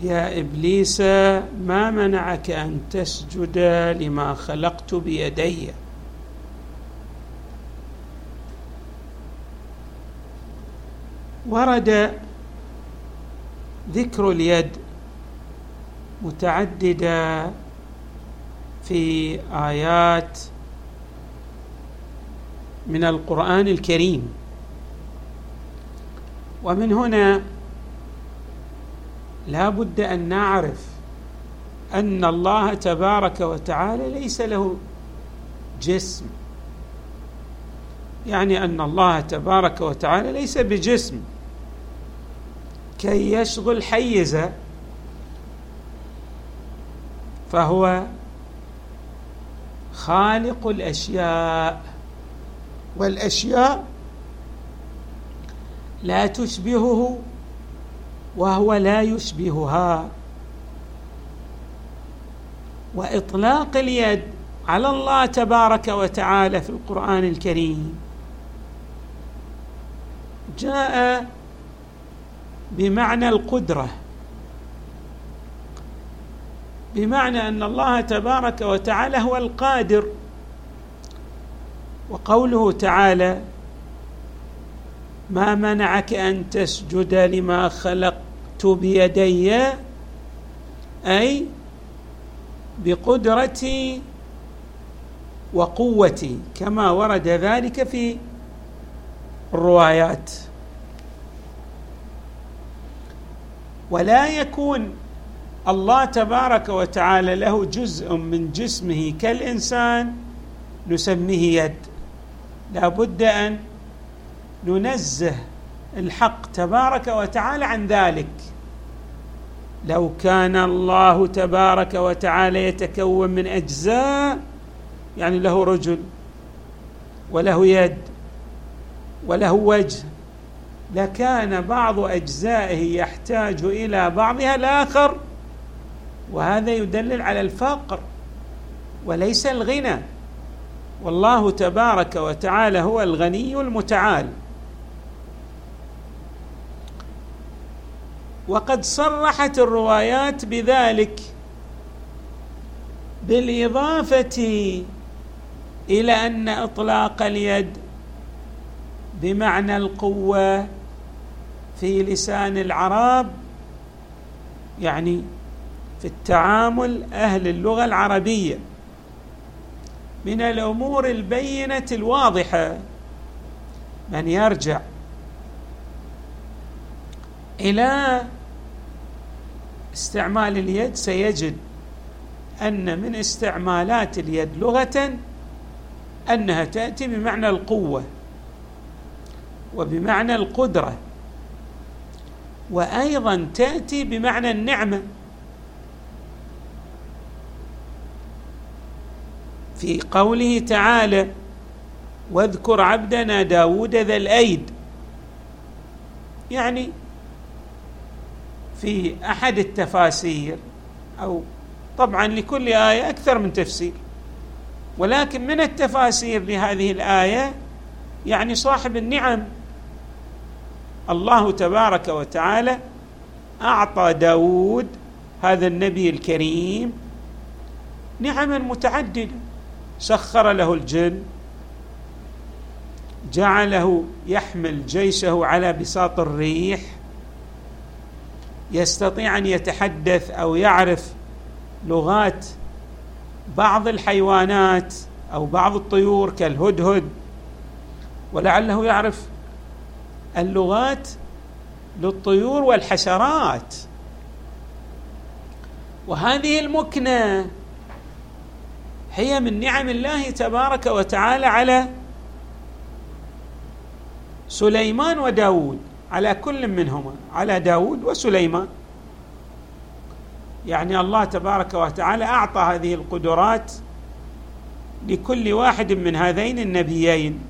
يا إبليس ما منعك أن تسجد لما خلقت بيدي؟ ورد ذكر اليد متعددة في آيات من القرآن الكريم. ومن هنا لا بد أن نعرف أن الله تبارك وتعالى ليس له جسم. يعني أن الله تبارك وتعالى ليس بجسم. كي يشغل حيزه فهو خالق الأشياء. والأشياء لا تشبهه وهو لا يشبهها. وإطلاق اليد على الله تبارك وتعالى في القرآن الكريم. جاء بمعنى القدرة. بمعنى أن الله تبارك وتعالى هو القادر. وقوله تعالى ما منعك أن تسجد لما خلقت بيدي أي بقدرتي وقوتي كما ورد ذلك في الروايات. ولا يكون الله تبارك وتعالى له جزء من جسمه كالإنسان نسميه يد. لا بد أن ننزه الحق تبارك وتعالى عن ذلك. لو كان الله تبارك وتعالى يتكون من أجزاء يعني له رجل وله يد وله وجه لكان بعض أجزائه يحتاج إلى بعضها الآخر وهذا يدلل على الفقر وليس الغنى. والله تبارك وتعالى هو الغني المتعال. وقد صرحت الروايات بذلك بالإضافة إلى أن إطلاق اليد بمعنى القوة في لسان العرب يعني في التعامل أهل اللغة العربية. من الأمور البينة الواضحة من يرجع إلى استعمال اليد سيجد أن من استعمالات اليد لغة أنها تأتي بمعنى القوة وبمعنى القدرة وأيضا تأتي بمعنى النعمة. في قوله تعالى واذكر عبدنا داود ذا الأيد يعني في أحد التفاسير أو طبعا لكل آية أكثر من تفسير. ولكن من التفاسير لهذه الآية يعني صاحب النعم الله تبارك وتعالى أعطى داود هذا النبي الكريم نعما متعدده سخر له الجن جعله يحمل جيشه على بساط الريح يستطيع أن يتحدث أو يعرف لغات بعض الحيوانات أو بعض الطيور كالهدهد ولعله يعرف اللغات للطيور والحشرات. وهذه المكنة هي من نعم الله تبارك وتعالى على سليمان وداود. على كل منهما على داود وسليمان. يعني الله تبارك وتعالى أعطى هذه القدرات لكل واحد من هذين النبيين.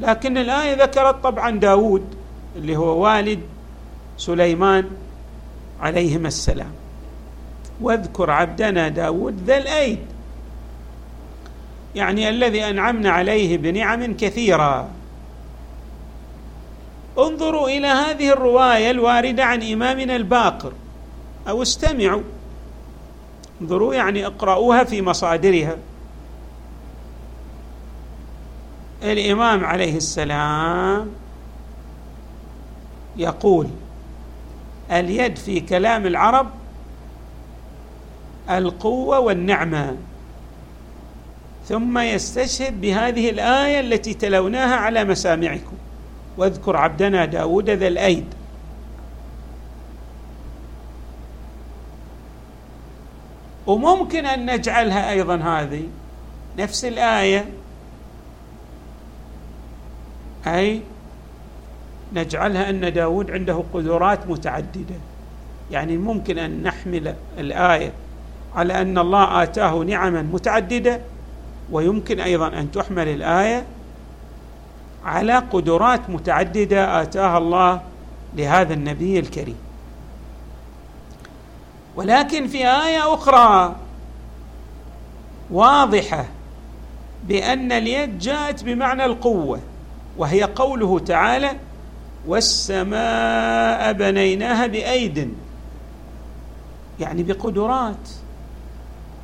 لكن الايه ذكرت طبعا داود اللي هو والد سليمان عليهما السلام. واذكر عبدنا داود ذا الأيد. يعني الذي أنعمنا عليه بنعم كثيرة. انظروا إلى هذه الرواية الواردة عن إمامنا الباقر. أو استمعوا. انظروا يعني اقرأوها في مصادرها. الإمام عليه السلام يقول اليد في كلام العرب القوة والنعمة. ثم يستشهد بهذه الآية التي تلوناها على مسامعكم. واذكر عبدنا داود ذا الأيد. وممكن أن نجعلها أيضا هذه. نفس الآية. أي نجعلها أن داود عنده قدرات متعددة. يعني ممكن أن نحمل الآية على أن الله آتاه نعما متعددة ويمكن أيضا أن تحمل الآية على قدرات متعددة آتاها الله لهذا النبي الكريم. ولكن في آية أخرى واضحة بأن اليد جاءت بمعنى القوة وهي قوله تعالى والسماء بنيناها بأيد يعني بقدرات.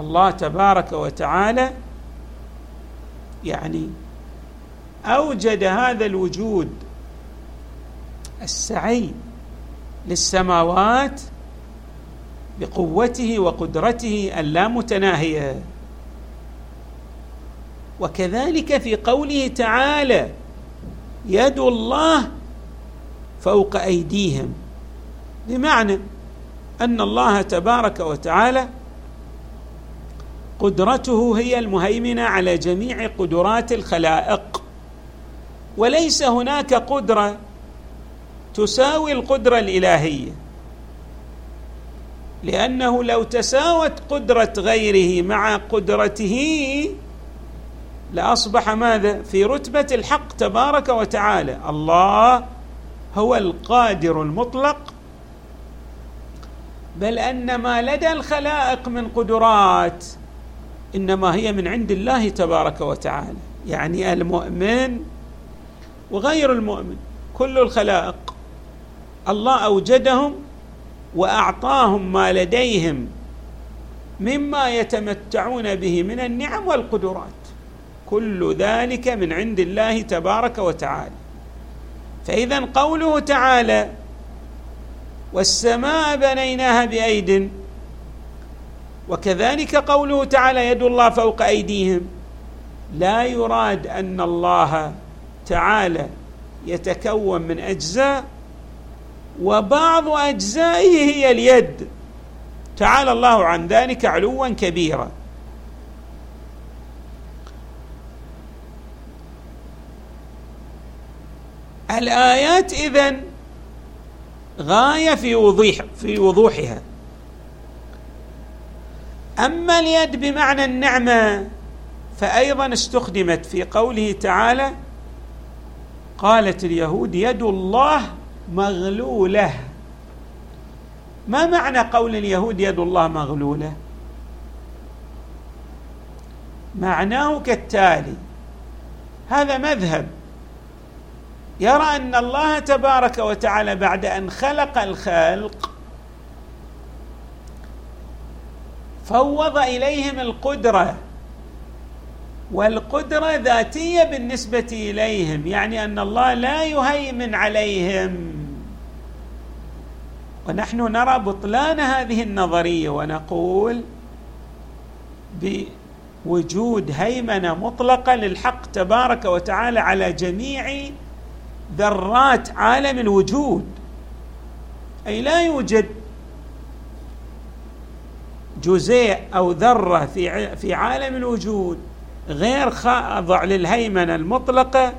الله تبارك وتعالى يعني أوجد هذا الوجود السعي للسماوات بقوته وقدرته اللامتناهيه وكذلك في قوله تعالى يد الله فوق أيديهم. بمعنى أن الله تبارك وتعالى قدرته هي المهيمنة على جميع قدرات الخلائق. وليس هناك قدرة تساوي القدرة الإلهية. لأنه لو تساوت قدرة غيره مع قدرته لأصبح ماذا؟ في رتبة الحق تبارك وتعالى. الله هو القادر المطلق. بل أن ما لدى الخلائق من قدرات إنما هي من عند الله تبارك وتعالى. يعني المؤمن وغير المؤمن كل الخلائق. الله أوجدهم وأعطاهم ما لديهم مما يتمتعون به من النعم والقدرات. كل ذلك من عند الله تبارك وتعالى. فإذا قوله تعالى والسماء بنيناها بأيد وكذلك قوله تعالى يد الله فوق أيديهم لا يراد أن الله تعالى يتكون من أجزاء وبعض أجزائه هي اليد. تعالى الله عن ذلك علوا كبيرا. الآيات إذن غاية في وضوح في وضوحها. أما اليد بمعنى النعمة فايضا استخدمت في قوله تعالى قالت اليهود يد الله مغلولة. ما معنى قول اليهود يد الله مغلولة؟ معناه كالتالي هذا مذهب. يرى أن الله تبارك وتعالى بعد أن خلق الخلق فوض إليهم القدرة. والقدرة ذاتية بالنسبة إليهم يعني أن الله لا يهيمن عليهم. ونحن نرى بطلان هذه النظرية ونقول بوجود هيمنة مطلقة للحق تبارك وتعالى على جميع ذرات عالم الوجود. أي لا يوجد جزيء أو ذرة في في عالم الوجود. غير خاضع للهيمنة المطلقة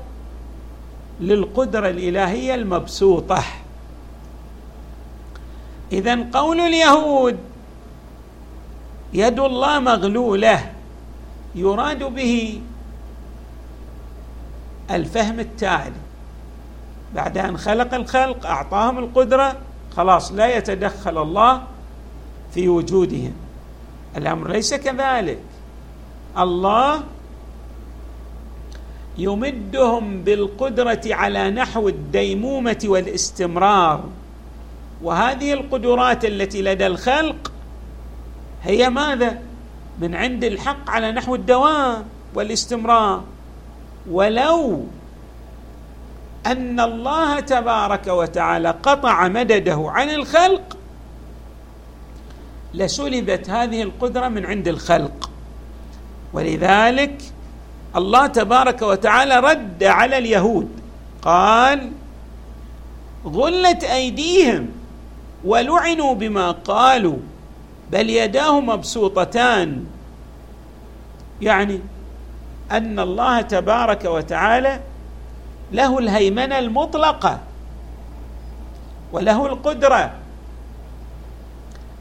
للقدرة الإلهية المبسوطة. اذا قول اليهود يد الله مغلولة يراد به الفهم التالي. بعد أن خلق الخلق أعطاهم القدرة خلاص لا يتدخل الله في وجودهم. الأمر ليس كذلك. الله يمدهم بالقدرة على نحو الديمومة والاستمرار. وهذه القدرات التي لدى الخلق هي ماذا؟ من عند الحق على نحو الدوام والاستمرار. ولو أن الله تبارك وتعالى قطع مدده عن الخلق لسلبت هذه القدرة من عند الخلق. ولذلك الله تبارك وتعالى رد على اليهود. قال غلت أيديهم ولعنوا بما قالوا بل يداه مبسوطتان. يعني أن الله تبارك وتعالى له الهيمنة المطلقة وله القدرة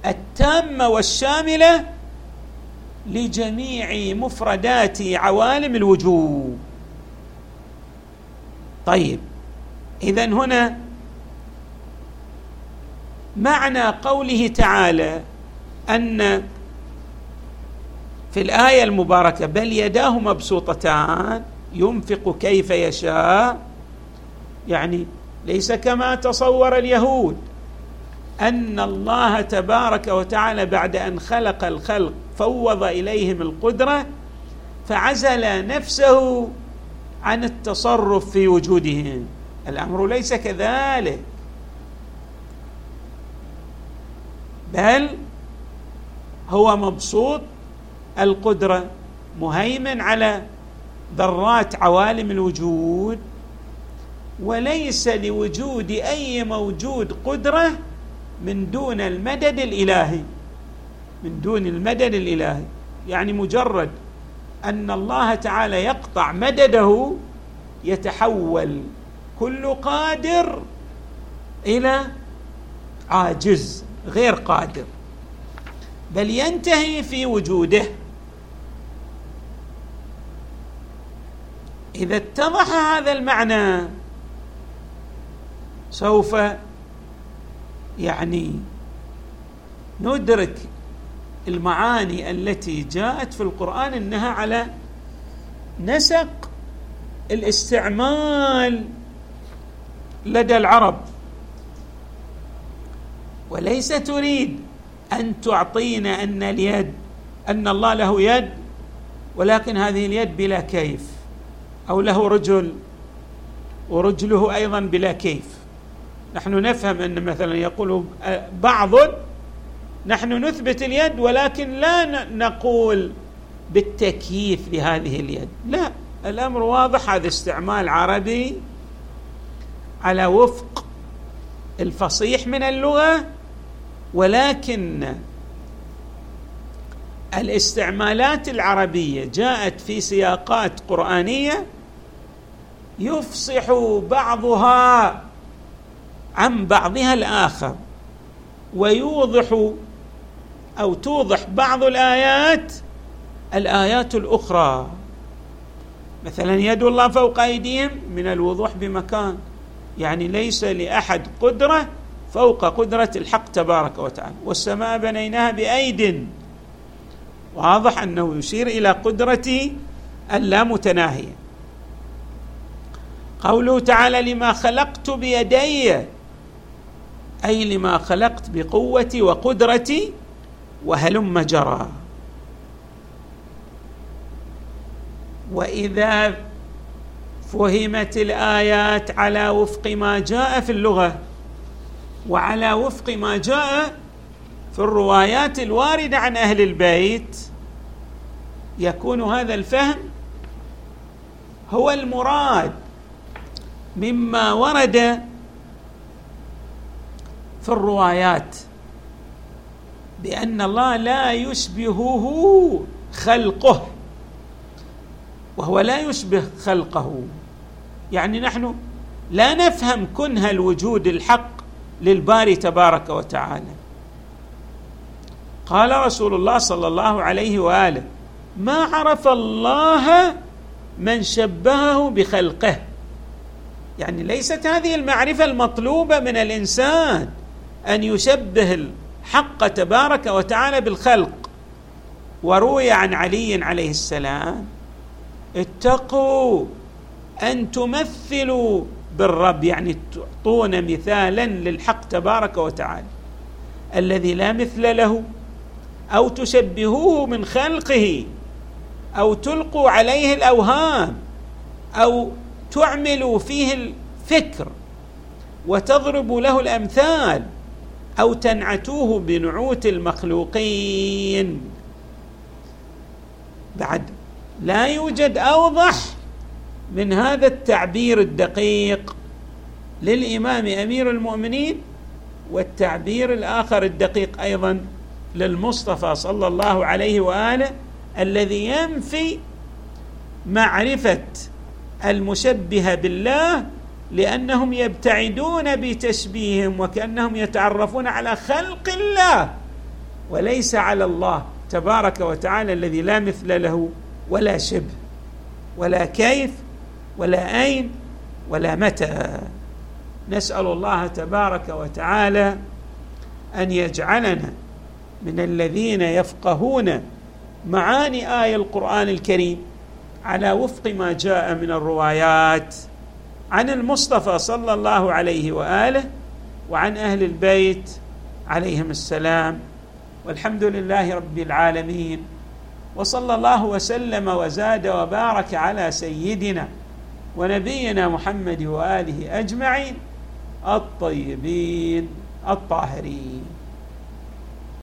التامة والشاملة لجميع مفردات عوالم الوجود طيب اذا هنا معنى قوله تعالى أن في الآية المباركة بل يداه مبسوطتان ينفق كيف يشاء يعني ليس كما تصور اليهود أن الله تبارك وتعالى بعد أن خلق الخلق فوض إليهم القدرة فعزل نفسه عن التصرف في وجودهم. الأمر ليس كذلك. بل هو مبسوط القدرة مهيمن على ذرات عوالم الوجود وليس لوجود أي موجود قدرة من دون المدد الإلهي. من دون المدد الإلهي. يعني مجرد أن الله تعالى يقطع مدده يتحول كل قادر إلى عاجز غير قادر بل ينتهي في وجوده. إذا اتضح هذا المعنى سوف يعني ندرك المعاني التي جاءت في القرآن إنها على نسق الاستعمال لدى العرب. وليس تريد أن تعطينا أن اليد أن الله له يد ولكن هذه اليد بلا كيف أو له رجل ورجله أيضا بلا كيف. نحن نفهم أن مثلا يقول بعض نحن نثبت اليد ولكن لا نقول بالتكييف لهذه اليد. لا الأمر واضح هذا استعمال عربي على وفق الفصيح من اللغة ولكن الاستعمالات العربية جاءت في سياقات قرآنية يفصح بعضها عن بعضها الآخر ويوضح أو توضح بعض الآيات الآيات الأخرى. مثلا يد الله فوق أيديهم من الوضوح بمكان يعني ليس لأحد قدرة فوق قدرة الحق تبارك وتعالى. والسماء بنيناها بأيد. واضح أنه يشير إلى قدرة اللامتناهية. قوله تعالى لما خلقت بيدي أي لما خلقت بقوتي وقدرتي وهلم جرى. وإذا فهمت الآيات على وفق ما جاء في اللغة وعلى وفق ما جاء في الروايات الواردة عن أهل البيت يكون هذا الفهم هو المراد مما ورد في الروايات. بأن الله لا يشبهه خلقه وهو لا يشبه خلقه. يعني نحن لا نفهم كنه الوجود الحق للباري تبارك وتعالى. قال رسول الله صلى الله عليه وآله ما عرف الله من شبهه بخلقه؟ يعني ليست هذه المعرفة المطلوبة من الإنسان أن يشبه الحق تبارك وتعالى بالخلق. وروي عن علي عليه السلام اتقوا أن تمثلوا بالرب يعني تعطون مثالا للحق تبارك وتعالى. الذي لا مثل له أو تشبهوه من خلقه أو تلقوا عليه الأوهام أو تعملوا فيه الفكر وتضربوا له الأمثال. أو تنعتوه بنعوت المخلوقين. بعد لا يوجد أوضح من هذا التعبير الدقيق للإمام أمير المؤمنين والتعبير الآخر الدقيق أيضا للمصطفى صلى الله عليه وآله الذي ينفي معرفة المشبهه بالله لأنهم يبتعدون بتشبيههم وكأنهم يتعرفون على خلق الله وليس على الله تبارك وتعالى الذي لا مثل له ولا شبه ولا كيف ولا أين ولا متى. نسأل الله تبارك وتعالى أن يجعلنا من الذين يفقهون معاني آية القرآن الكريم على وفق ما جاء من الروايات. عن المصطفى صلى الله عليه وآله وعن أهل البيت عليهم السلام والحمد لله رب العالمين وصلى الله وسلم وزاد وبارك على سيدنا ونبينا محمد وآله أجمعين الطيبين الطاهرين